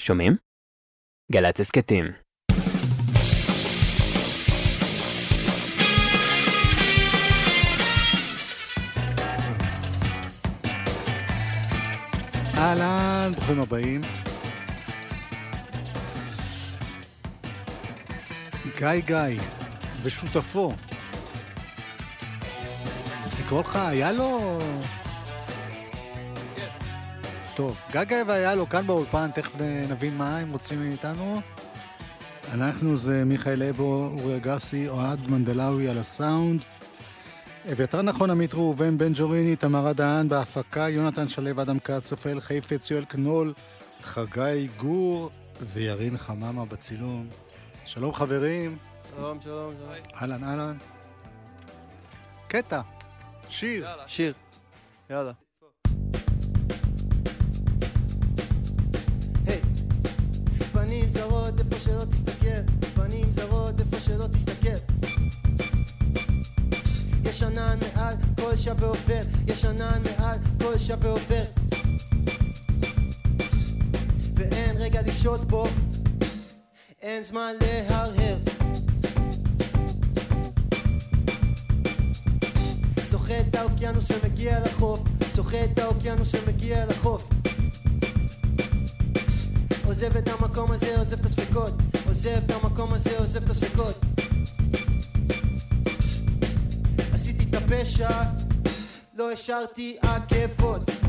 שומעים? גל"צ הסכתים. אהלן, ברוכים הבאים. גיא גיא ושותפו. לקרוא לך היה לו... טוב, גיא גיא והיה לו כאן באולפן, תכף נבין מה הם רוצים מאיתנו. אנחנו זה מיכאל אבו, אורי אגסי, אוהד מנדלאוי על הסאונד. אביתר נכון, עמית ראובן, בן ג'וריני, תמרה דהן בהפקה, יונתן שלו, אדם כץ, סופל חיפץ, יואל קנול, חגי גור וירין חממה בצילום. שלום חברים. שלום, שלום, שלום. אהלן, אהלן. קטע, שיר. שיר. יאללה. שלא תסתכל, פנים זרות איפה שלא תסתכל. יש ענן מעל כל שב ועובר, יש ענן מעל כל שב ועובר. ואין רגע לשהות בו, אין זמן להרהר. שוחה את האוקיינוס ומגיע לחוף, שוחה את האוקיינוס ומגיע לחוף. עוזב את המקום הזה, עוזב את הספקות, עוזב את המקום הזה, עוזב את הספקות. עשיתי את הפשע, לא השארתי עקבות.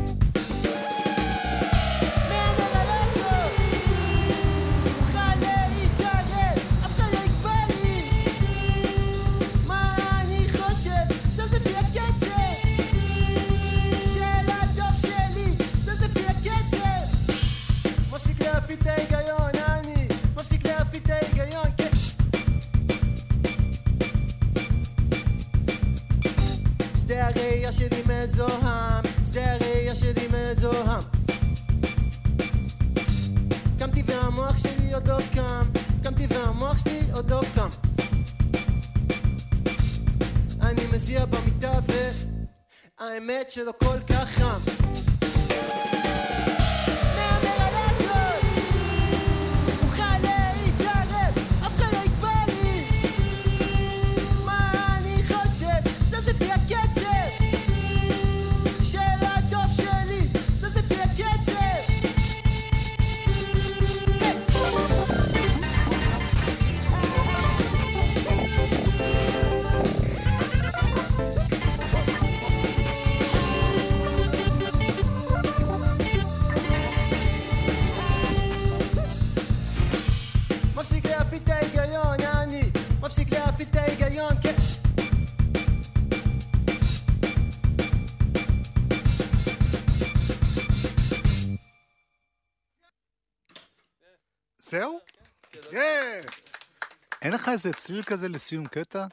שלי מזוהם, שדה הראייה שלי מזוהם. קמתי והמוח שלי עוד לא קם, קמתי והמוח שלי עוד לא קם. אני מזיע במיטה והאמת שלא איזה צליל כזה לסיום קטע?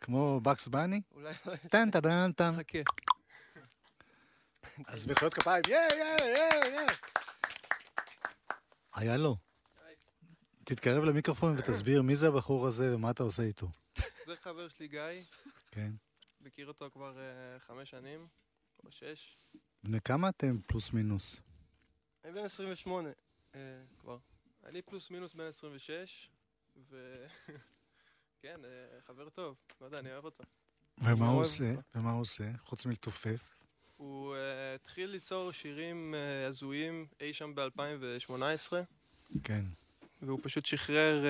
כמו בקס בני? אולי טן טן טן. חכה. אז מחיאות כפיים, יא יא יא יא. היה לו. תתקרב למיקרופון ותסביר מי זה הבחור הזה ומה אתה עושה איתו. זה חבר שלי גיא, כן. מכיר אותו כבר אה, חמש שנים, או שש. בני כמה אתם פלוס מינוס? אני בן 28 אה, כבר. אני פלוס מינוס בן 26, ו... כן, אה, חבר טוב, לא יודע, אני אוהב אותו. ומה הוא עושה? ומה הוא עושה? חוץ מלתופף. הוא אה, התחיל ליצור שירים אה, הזויים אי שם ב-2018, כן. והוא פשוט שחרר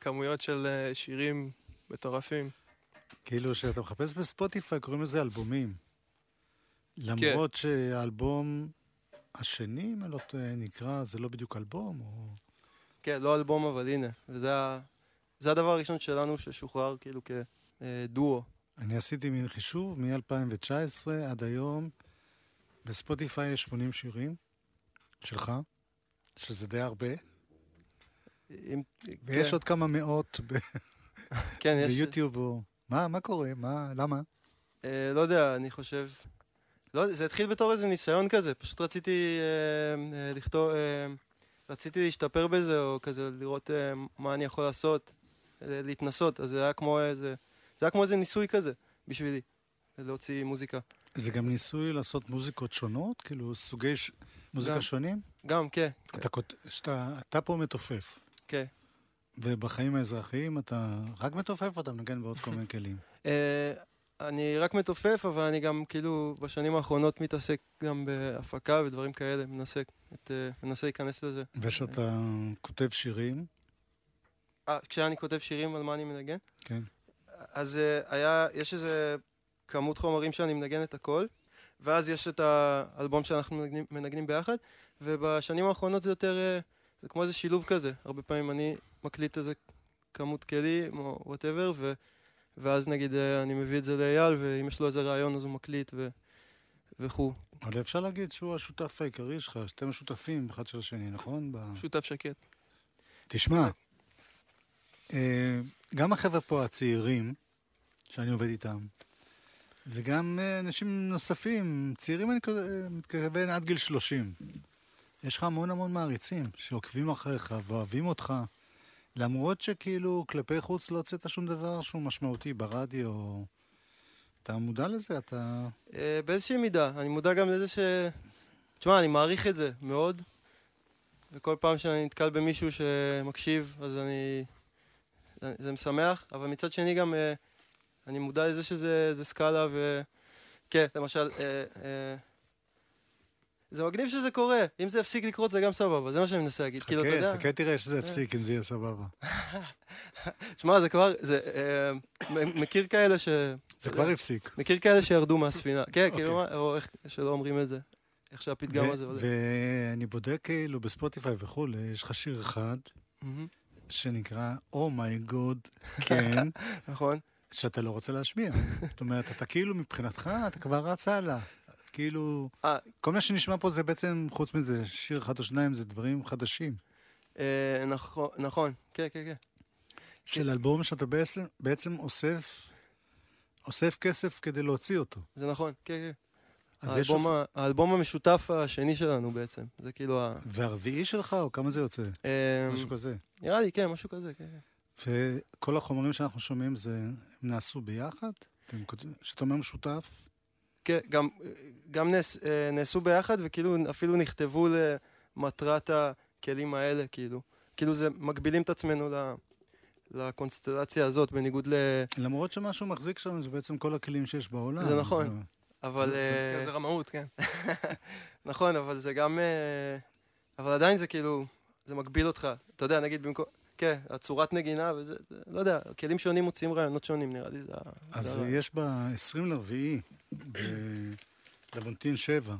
כמויות של שירים מטורפים. כאילו שאתה מחפש בספוטיפיי, קוראים לזה אלבומים. למרות שהאלבום השני, אם אני לא טועה, נקרא, זה לא בדיוק אלבום, או... כן, לא אלבום, אבל הנה. וזה ה... זה הדבר הראשון שלנו ששוחרר כאילו כדואו. אני עשיתי מין חישוב, מ-2019 עד היום, בספוטיפיי יש 80 שירים שלך, שזה די הרבה, אם- ויש כן, עוד כמה מאות ב- כן, יש... ביוטיוב או... מה, מה קורה? מה, למה? אה, לא יודע, אני חושב... לא זה התחיל בתור איזה ניסיון כזה, פשוט רציתי אה, אה, לכתוב... אה, רציתי להשתפר בזה, או כזה לראות אה, מה אני יכול לעשות, אה, להתנסות, אז זה היה כמו איזה... זה היה כמו איזה ניסוי כזה, בשבילי, להוציא מוזיקה. זה גם ניסוי לעשות מוזיקות שונות? כאילו, סוגי ש... מוזיקה גם. שונים? גם, כן. אתה, כות- שאתה, אתה פה מתופף, כן. ובחיים האזרחיים אתה רק מתופף או אתה מנגן בעוד כל מיני כלים? אני רק מתופף, אבל אני גם כאילו בשנים האחרונות מתעסק גם בהפקה ודברים כאלה, מנסה, את, אה, מנסה להיכנס לזה. ושאתה כותב שירים, אה, כשאני כותב שירים על מה אני מנגן? כן. אז אה, היה, יש איזה כמות חומרים שאני מנגן את הכל, ואז יש את האלבום שאנחנו מנגנים, מנגנים ביחד, ובשנים האחרונות זה יותר, אה, זה כמו איזה שילוב כזה. הרבה פעמים אני מקליט איזה כמות כלים או whatever, ו... ואז נגיד אה, אני מביא את זה לאייל, ואם יש לו איזה רעיון אז הוא מקליט ו... וכו'. אבל אפשר להגיד שהוא השותף העיקרי שלך, שאתם שותפים אחד של השני, נכון? ב... שותף שקט. תשמע, אה, גם החבר'ה פה הצעירים, שאני עובד איתם, וגם אה, אנשים נוספים, צעירים אני מתכוון עד גיל 30. יש לך המון המון מעריצים שעוקבים אחריך ואוהבים אותך, למרות שכאילו כלפי חוץ לא הוצאת שום דבר שהוא משמעותי ברדיו. אתה מודע לזה? אתה... אה, באיזושהי מידה. אני מודע גם לזה ש... תשמע, אני מעריך את זה מאוד, וכל פעם שאני נתקל במישהו שמקשיב, אז אני... זה- משמח, אבל מצד שני גם אה, אני מודע לזה שזה זה סקאלה, ו... כן, למשל, אה, זה מגניב שזה קורה. אם זה יפסיק לקרות זה גם סבבה, זה מה שאני מנסה להגיד. כאילו, אתה יודע... חכה, תראה שזה יפסיק אם זה יהיה סבבה. שמע, זה כבר... זה... אה, מכיר כאלה ש... זה כבר הפסיק. מכיר כאלה שירדו מהספינה. כן, אוקיי. כאילו, או איך שלא אומרים את זה. איך שהפתגם הזה עולה. ואני בודק כאילו בספוטיפיי וכולי, יש לך שיר אחד שנקרא אומייגוד, כן, נכון. שאתה לא רוצה להשמיע. זאת אומרת, אתה כאילו מבחינתך, אתה כבר רץ הלאה. כאילו, אה. כל מה שנשמע פה זה בעצם, חוץ מזה, שיר אחד או שניים, זה דברים חדשים. אה, נכון, נכון. כן, כן, כן. של אלבום שאתה בעצם, בעצם אוסף, אוסף כסף כדי להוציא אותו. זה נכון, כן, כן. האלבום אופ... ה- האלבום המשותף השני שלנו בעצם. זה כאילו ה... והרביעי שלך, או כמה זה יוצא? אה, משהו כזה. נראה לי, כן, משהו כזה, כן. כן. וכל החומרים שאנחנו שומעים, זה, הם נעשו ביחד? כשאתה אומר משותף, כן, גם, גם נעש, אה, נעשו ביחד, וכאילו אפילו נכתבו למטרת הכלים האלה, כאילו. כאילו זה, מגבילים את עצמנו ל, לקונסטלציה הזאת, בניגוד ל... למרות שמשהו מחזיק שם זה בעצם כל הכלים שיש בעולם. זה נכון. אבל... זה- אה, כזה רמאות, כן. נכון, אבל זה גם... אה, אבל עדיין זה כאילו... זה מגביל אותך. אתה יודע, נגיד במקום... כן, הצורת נגינה וזה... זה- לא יודע, כלים שונים מוציאים רעיונות שונים, נראה לי. זה אז זה יש ב-20 לרביעי, בלוונטין 7,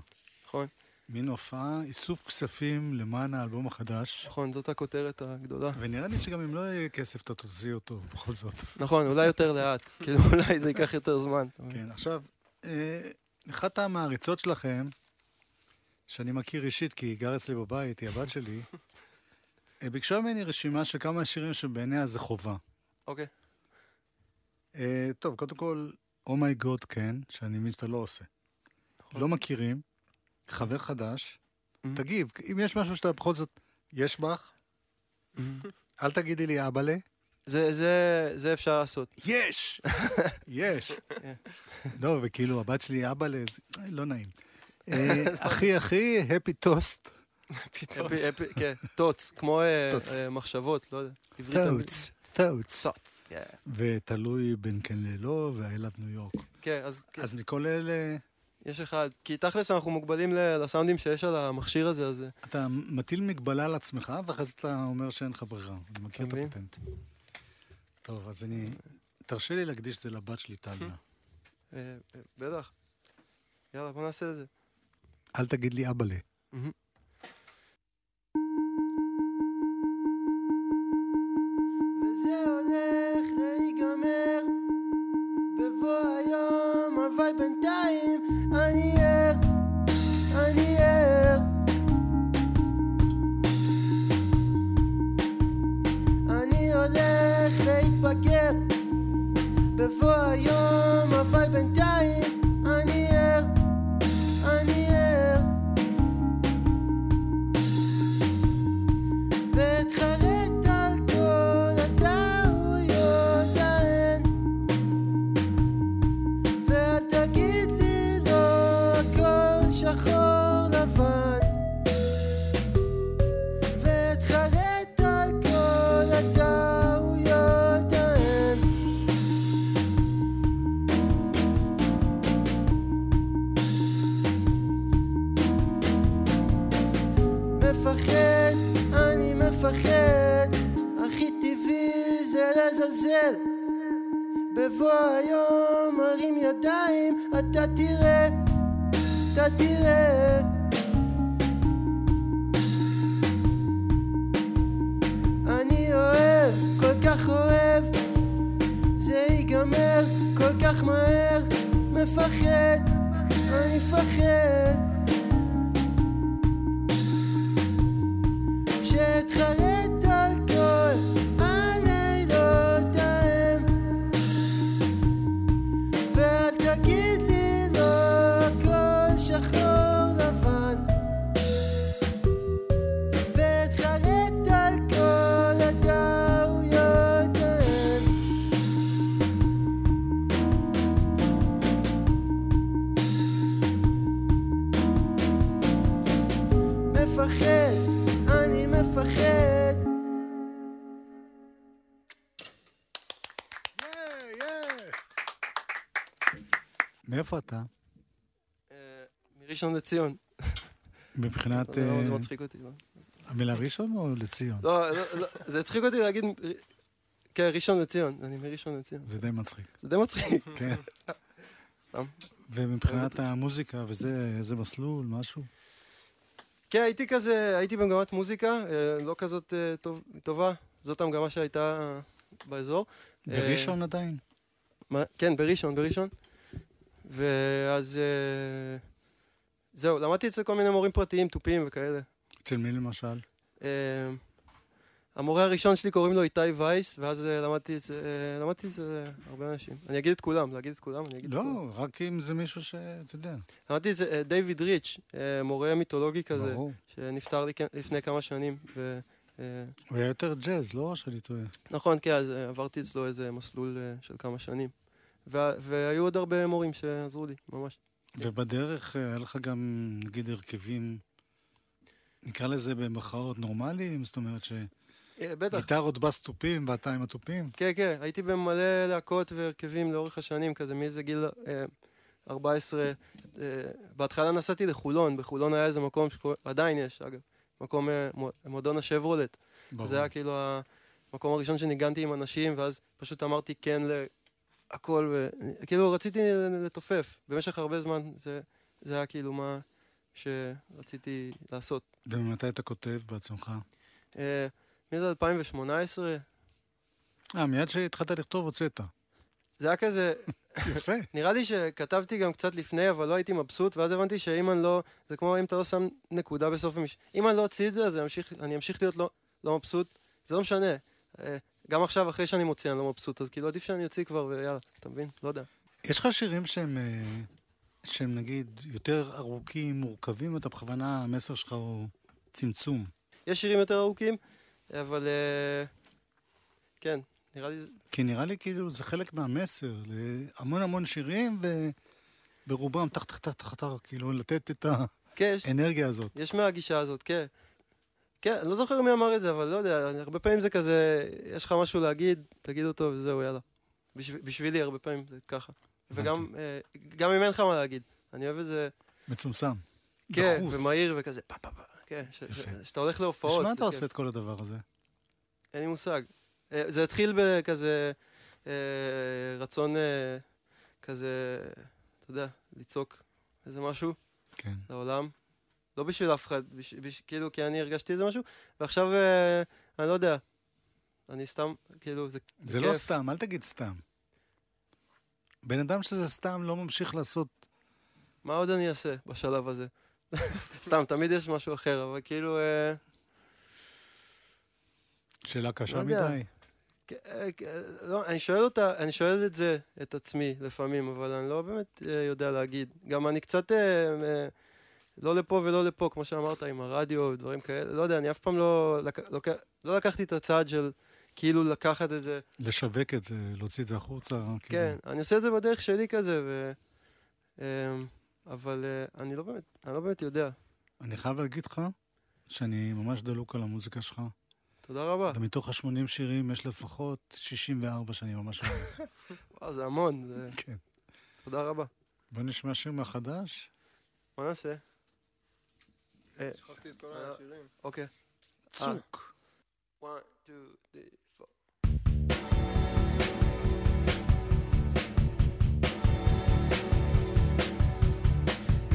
נכון, מין הופעה, איסוף כספים למען האלבום החדש. נכון, זאת הכותרת הגדולה. ונראה לי שגם אם לא יהיה כסף, אתה תוציא אותו בכל זאת. נכון, אולי יותר לאט. כאילו, אולי זה ייקח יותר זמן. כן, עכשיו, אה, אחת המעריצות שלכם, שאני מכיר אישית כי היא גרה אצלי בבית, היא הבת שלי, אה, ביקשה ממני רשימה של כמה שירים שבעיניה זה חובה. אוקיי. אה, טוב, קודם כל, אומייגוד כן, שאני מבין שאתה לא עושה. נכון. לא מכירים, חבר חדש, Mhm. תגיב, אם יש משהו שאתה בכל זאת, יש בך, אל תגידי לי אבאלה, זה, זה, זה אפשר לעשות. יש! יש! כן. לא, וכאילו, הבת שלי אבאלה, זה אה, לא נעים. אה, אחי, אחי, הפי טוסט. כן, טוץ, כמו אה, טוץ. מחשבות, לא יודע. עברית אנגלית. ותלוי בין כן ללא, ו-I love ניו יורק. כן, אז כן, אז מכל אלה, יש אחד. כי תכלס אנחנו מוגבלים לסאונדים שיש על המכשיר הזה, אז... אתה מטיל מגבלה על עצמך, ואחרי זה אתה אומר שאין לך ברירה. אני מכיר את? הפטנט. טוב, אז אני... תרשה לי להקדיש את זה לבת שלי, טליה. אה, אה, בטח. יאללה, בוא נעשה את זה. אל תגיד לי אבאלה. וזה הולך להיגמר בבוא היום, אבל בינתיים אני ער, אני ער. אני הולך להתבגר בבוא היום, מאיפה אתה? אה, מראשון לציון. מבחינת זה לא- זה אה, מצחיק אותי, לא? המילה ראשון או לציון? לא, לא, לא, זה הצחיק אותי להגיד... כן, ראשון לציון, אני מראשון לציון. זה די מצחיק. זה די מצחיק. כן. סתם. ומבחינת המוזיקה וזה, איזה מסלול, משהו? כן, הייתי כזה, הייתי במגמת מוזיקה, אה, לא כזאת אה, טוב- טובה, זאת המגמה שהייתה אה, באזור. בראשון עדיין? מה, כן, בראשון, בראשון. ואז... אה, זהו, למדתי אצל כל מיני מורים פרטיים, תופים וכאלה. אצל מי למשל? אה, המורה הראשון שלי קוראים לו איתי וייס, ואז אה, למדתי אצל אה, למדתי אצל אה, הרבה אנשים. אני אגיד את כולם, להגיד את כולם, אני אגיד את כולם. לא, רק אם זה מישהו שאתה יודע. למדתי אצל אה, דיוויד ריץ', מורה מיתולוגי כזה, ברור. שנפטר לי לפני כמה שנים. ו, הוא היה יותר ג'אז, לא שאני טועה. נכון, כן, אז עברתי אצלו איזה מסלול של כמה שנים. וה- והיו עוד הרבה מורים שעזרו לי, ממש. ובדרך אה, היה לך גם, נגיד, הרכבים, נקרא לזה במחאות נורמליים? זאת אומרת אה, בטח. שגיטרות בס תופים ואתה עם התופים? כן, כן, הייתי במלא להקות והרכבים לאורך השנים, כזה מאיזה גיל אה, 14. אה, בהתחלה נסעתי לחולון, בחולון היה איזה מקום, שקורא- עדיין יש, אגב, מקום, אה, מו- מועדון השברולט. ברור. זה היה כאילו המקום הראשון שניגנתי עם אנשים, ואז פשוט אמרתי כן להכל, ו... כאילו רציתי לתופף. במשך הרבה זמן זה, זה היה כאילו מה שרציתי לעשות. וממתי אתה כותב בעצמך? אה, מאיזה 2018, אה, מיד שהתחלת לכתוב הוצאת. זה היה כזה, יפה. נראה לי שכתבתי גם קצת לפני, אבל לא הייתי מבסוט, ואז הבנתי שאם אני לא, זה כמו אם אתה לא שם נקודה בסוף המש... אם אני לא אוציא את זה, אז אני אמשיך, אני אמשיך להיות לא, לא מבסוט. זה לא משנה. גם עכשיו, אחרי שאני מוציא, אני לא מבסוט, אז כאילו עדיף שאני אוציא כבר, ויאללה, אתה מבין? לא יודע. יש לך שירים שהם, אה, שהם נגיד יותר ארוכים, מורכבים, אתה בכוונה, המסר שלך הוא צמצום. יש שירים יותר ארוכים, אבל אה, כן, נראה לי... כי נראה לי כאילו זה חלק מהמסר, המון המון שירים, וברובם תח תח תח תח, כאילו לתת את כן, יש, האנרגיה הזאת. יש מהגישה הזאת, כן. כן, אני לא זוכר מי אמר את זה, אבל לא יודע, הרבה פעמים זה כזה, יש לך משהו להגיד, תגיד אותו וזהו, יאללה. בשב, בשבילי הרבה פעמים זה ככה. וגם אה, גם אם אין לך מה להגיד, אני אוהב את זה, מצומצם. כן, דחוס. ומהיר וכזה, פה פה פה, כן, ש- יפה. ש- שאתה הולך להופעות. בשביל מה אתה. עושה את כל הדבר הזה? אין לי מושג. אה, זה התחיל בכזה אה, רצון כזה, אתה יודע, לצעוק איזה משהו כן. לעולם. לא בשביל אף אחד, בש, בש, כאילו, כי אני הרגשתי איזה משהו, ועכשיו, אה, אני לא יודע, אני סתם, כאילו, זה, זה כיף. לא סתם, אל תגיד סתם. בן אדם שזה סתם לא ממשיך לעשות... מה עוד אני אעשה בשלב הזה? סתם, תמיד יש משהו אחר, אבל כאילו, אה, שאלה קשה לא. מדי. אה, כן, לא, אני שואל אותה, אני שואל את זה, את עצמי לפעמים, אבל אני לא באמת אה, יודע להגיד. גם אני קצת, אה, אה, לא לפה ולא לפה, כמו שאמרת, עם הרדיו ודברים כאלה, לא יודע, אני אף פעם לא, לק, לוק, לא לקחתי את הצעד של כאילו לקחת את זה. לשווק את זה, להוציא את זה החוצה. כאילו. כן, אני עושה את זה בדרך שלי כזה, ו... אה, אבל אה, אני לא באמת, אני לא באמת יודע. אני חייב להגיד לך שאני ממש דלוק על המוזיקה שלך. תודה רבה. ומתוך ה-80 שירים יש לפחות 64 שאני ממש אוהב. וואו, זה המון, זה... כן. תודה רבה. בוא נשמע שיר מהחדש. מה נעשה? אה, שכחתי את כל אה. השירים. אוקיי. צוק. one, two, three, four.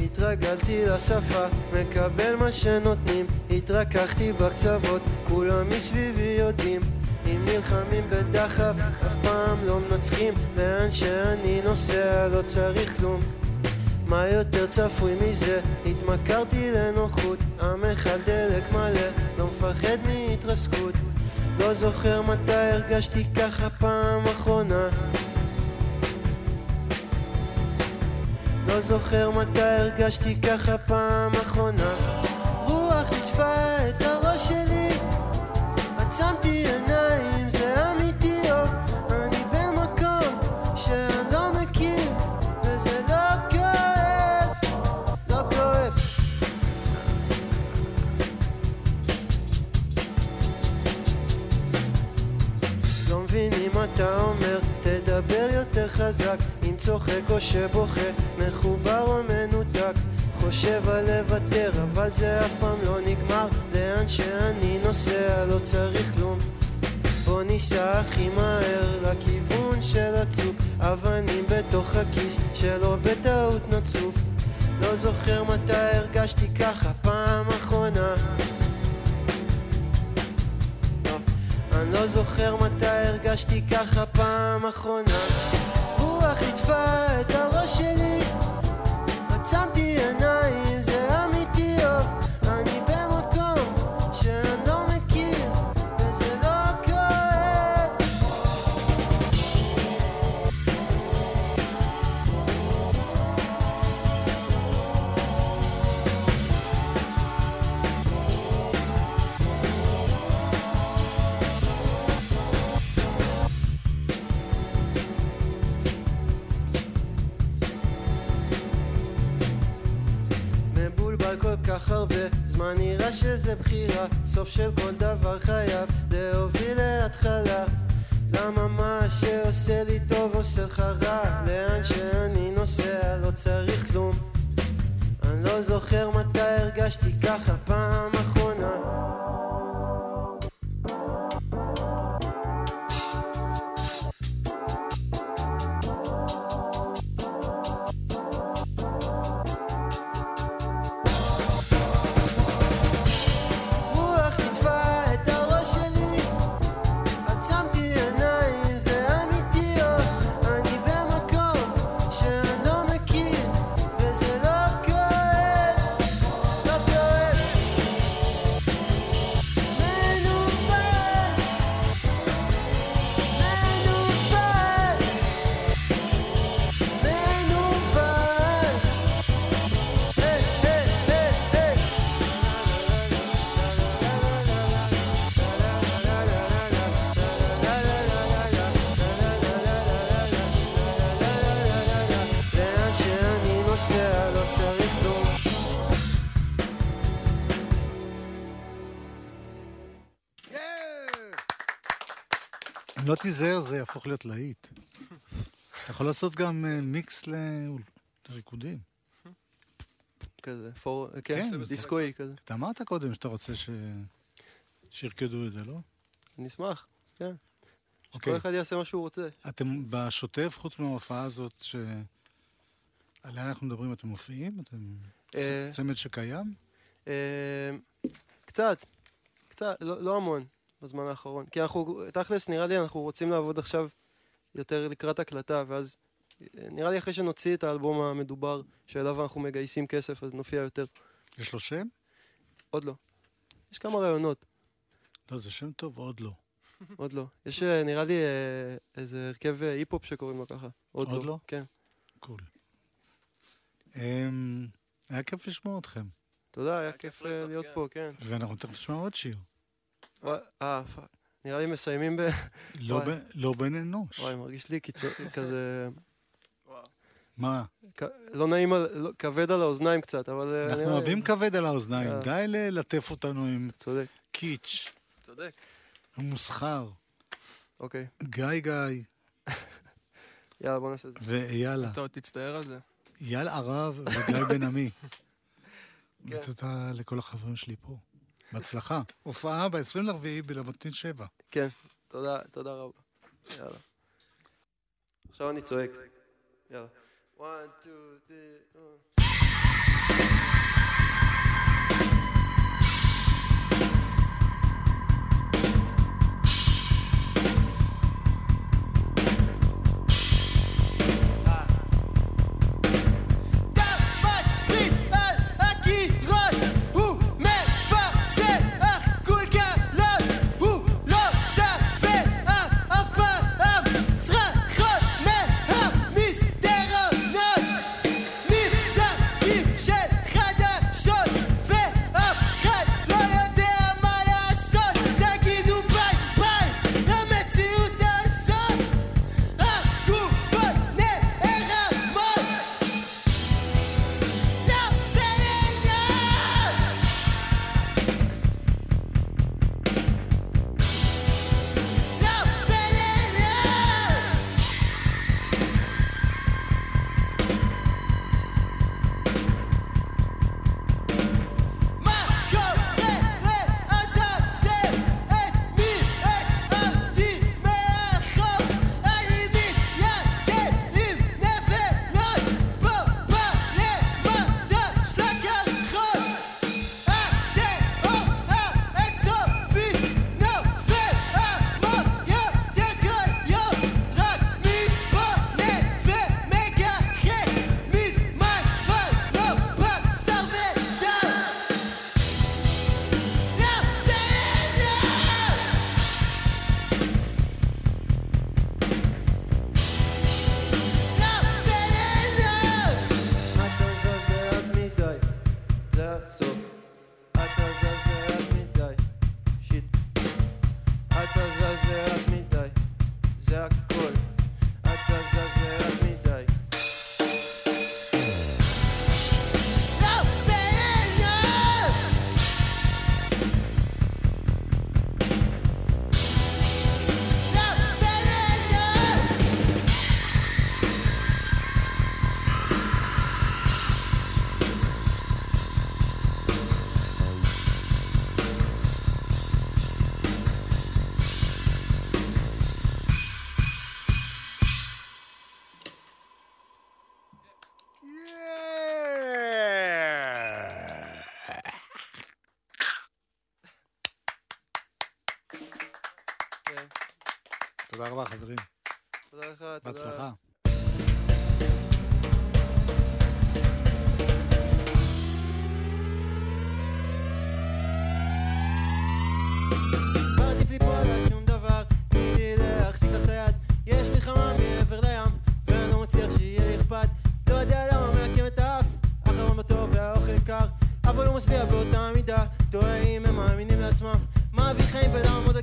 התרגלתי לשפה, מקבל מה שנותנים התרככתי בקצוות, כולם מסביבי יודעים אם נלחמים בדחף, אף פעם לא מנצחים לאן שאני נוסע לא צריך כלום מה יותר צפוי מזה? התמכרתי לנוחות, המכל דלק מלא, לא מפחד מהתרסקות. לא זוכר מתי הרגשתי ככה פעם אחרונה. לא זוכר מתי הרגשתי ככה פעם אחרונה. רוח ליטפה אתה אומר, תדבר יותר חזק. אם צוחק או שבוכה, מחובר או מנותק. חושב על לוותר, אבל זה אף פעם לא נגמר. לאן שאני נוסע לא צריך כלום. בוא ניסע הכי מהר לכיוון של הצוק. אבנים בתוך הכיס שלא בטעות נצוף לא זוכר מתי הרגשתי ככה פעם אחרונה לא זוכר מתי הרגשתי ככה פעם אחרונה. רוח ליטפה את הראש שלי שזה בחירה סוף של כל דבר חייב להוביל להתחלה. למה מה שעושה לי טוב עושה לך רע? לאן שאני נוסע לא צריך כלום. אני לא זוכר מתי הרגשתי ככה פעם נוסע לא צריך כלום אם לא תיזהר זה יהפוך להיות להיט. אתה יכול לעשות גם אה, מיקס לריקודים. כזה, פור... כן. כן, דיסקוי כזה. אתה אמרת קודם שאתה רוצה ש... שירקדו את זה, לא? אני אשמח, כן. אוקיי. כל אחד יעשה מה שהוא רוצה. אתם בשוטף, חוץ מההופעה הזאת שעליה אנחנו מדברים, אתם מופיעים? אתם אה, צמד שקיים? אה, קצת, קצת, לא לא המון בזמן האחרון. כי אנחנו, תכלס, נראה לי אנחנו רוצים לעבוד עכשיו יותר לקראת הקלטה, ואז אה, נראה לי אחרי שנוציא את האלבום המדובר, שאליו אנחנו מגייסים כסף, אז נופיע יותר. יש לו שם? עוד לא. יש כמה רעיונות, לא, זה שם טוב, עוד לא. עוד לא. יש אה, נראה לי איזה הרכב היפ-הופ שקוראים לו ככה. עוד, עוד לא? כן. cool. אמ, היה כיף לשמוע אתכם, תודה, היה כיף אה, להיות כן. פה, כן. ואנחנו תכף נשמע עוד שיר. אה, fuck. נראה לי מסיימים ב... לא לא בן אנוש. וואי, מרגיש לי כזה... מה? לא נעים, לא- כבד על האוזניים קצת, אבל... אה, אנחנו אוהבים כבד על האוזניים, אה. די ללטף אותנו עם צודק, קיץ', צודק. מוסחר. אוקיי. גיא גיא יאללה, בוא נעשה את זה. ואיילה. אתה עוד תצטער על זה. אייל ערב וגיא בן עמי. כן. ותודה לכל החברים שלי פה. בהצלחה. הופעה ב-24 בלבנטין 7. כן, תודה, תודה רבה. יאללה. עכשיו אני צועק. יאללה. 1, 2, 3, רבה, חברים. תודה לך, תודה. בהצלחה. לא עדיף ליפול על שום דבר, תני לי להחזיק לך את היד. יש מלחמה מעבר לים, ואני לא מצליח שיהיה לי אכפת. לא יודע למה מעקם את האף, אחרון בטוב והאוכל קר, אבל הוא משביע באותה מידה. תוהה אם הם מאמינים לעצמם. מעביר חיים בלעמוד על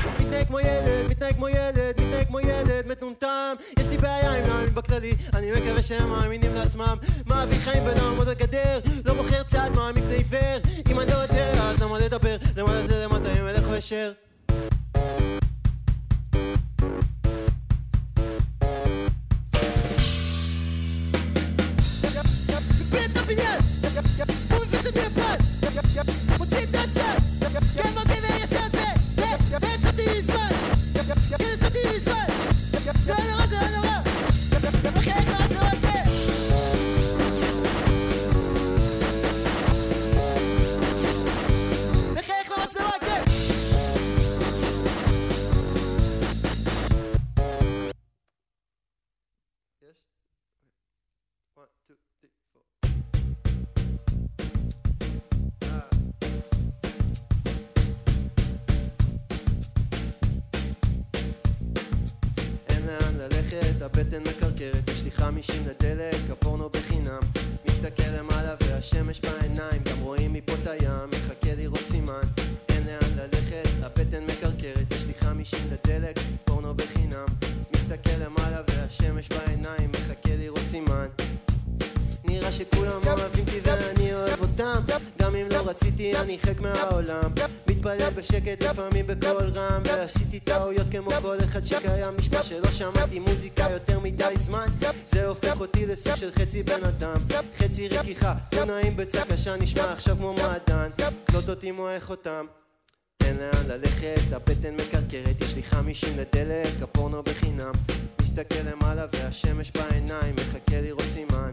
בכללי אני מקווה שהם מאמינים לעצמם. מעביר חיים בלעמוד על גדר. לא בוחר צעד מעמיד פני עיוור. אם אני לא יודע אז למה לדבר? למעלה זה למטה אם אלך ישר מפיל אוהבים אותי ואני אוהב אותם. גם אם לא רציתי אני חלק מהעולם. מתפלל בשקט לפעמים בקול רם. ועשיתי טעויות כמו כל אחד שקיים נשמע שלא שמעתי מוזיקה יותר מדי זמן. זה הופך אותי לסוג של חצי בן אדם. חצי רכיחה לא נעים בצע קשה נשמע עכשיו כמו מעדן. קלוט אותי מועך אותם. אין לאן ללכת, הבטן מקרקרת, יש לי חמישים לדלק, הפורנו בחינם. מסתכל למעלה והשמש בעיניים, מחכה לראות סימן.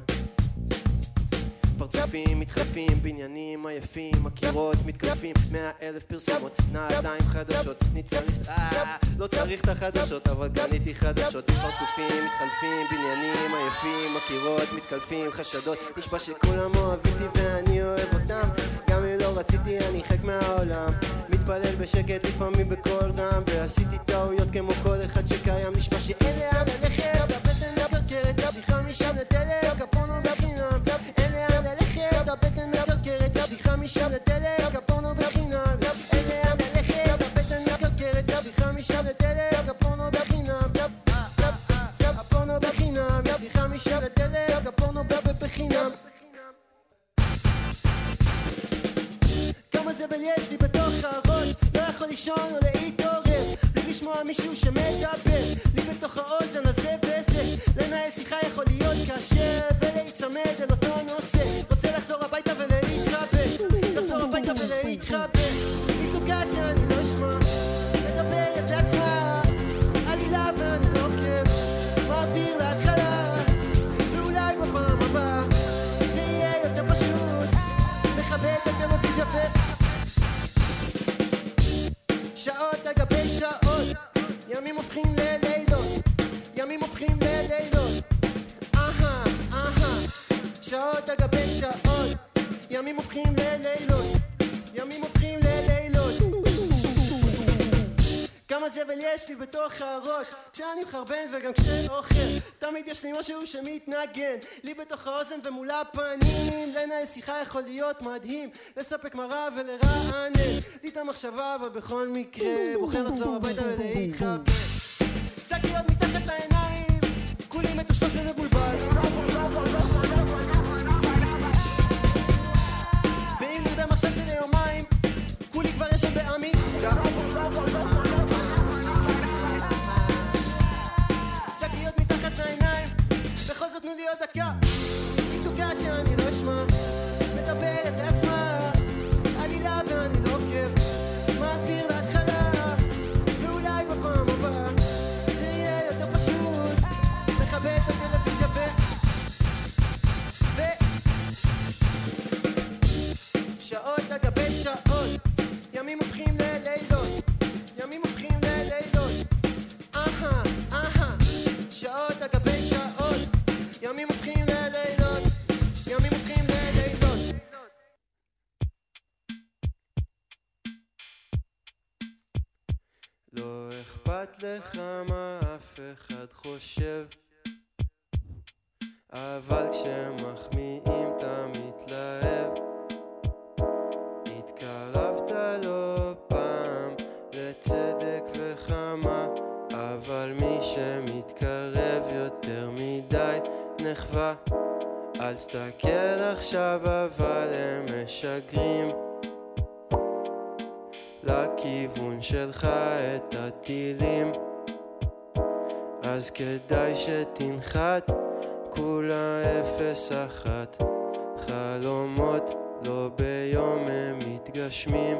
פרצופים מתחלפים, בניינים עייפים, הקירות מתקלפים, מאה אלף פרסומות, נעליים חדשות, אני צריך, אה, לא צריך את החדשות, אבל קניתי חדשות, פרצופים מתחלפים, בניינים עייפים, הקירות מתקלפים, חשדות, נשבע שכולם אוהבים אותי ואני אוהב אותם, גם אם לא רציתי אני חלק מהעולם, מתפלל בשקט לפעמים בקול רם, ועשיתי טעויות כמו כל אחד שקיים, נשמע שאין לאן ללכת, הבטן מקרקרת, יש לי חמישה לדלק, הפורנו בחינם, שעות על גבי שעות. ימים הופכים ללילות. ימים הופכים ללילות. כמה זבל יש לי בתוך הראש. כשאני מחרבן וגם כשאוכל תמיד יש לי משהו שמתנגן. לי בתוך האוזן ומול הפנים. לנהל שיחה יכול להיות מדהים. לספק מראה ולרענן. לי את המחשבה אבל בכל מקרה בוחר לחזור הביתה ולהתחבא שקיות מתחת לעיניים. כולי מטושטש ומבולבל בכל זאת תנו חושב. אבל כשמחמיאים אתה מתלהב התקרבת לא פעם לצדק וחמה אבל מי שמתקרב יותר מדי נחווה. אל תסתכל עכשיו אבל הם משגרים. לכיוון שלך שתנחת כולה אפס אחת. חלומות לא ביום הם מתגשמים.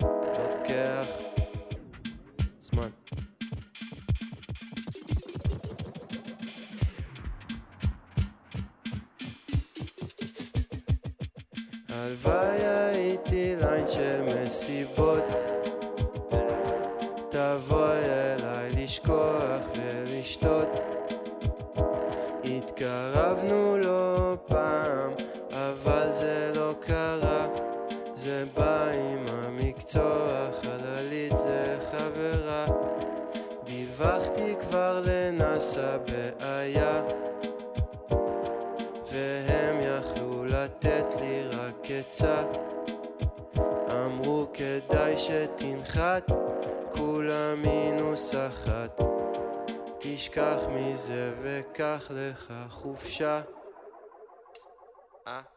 לוקח זמן. הלוואי הייתי ליין של מסיבות כבר לנאסא בעיה והם יכלו לתת לי רק עצה. אמרו כדאי שתנחת כולה מינוס אחת תשכח מזה וקח לך חופשה. אה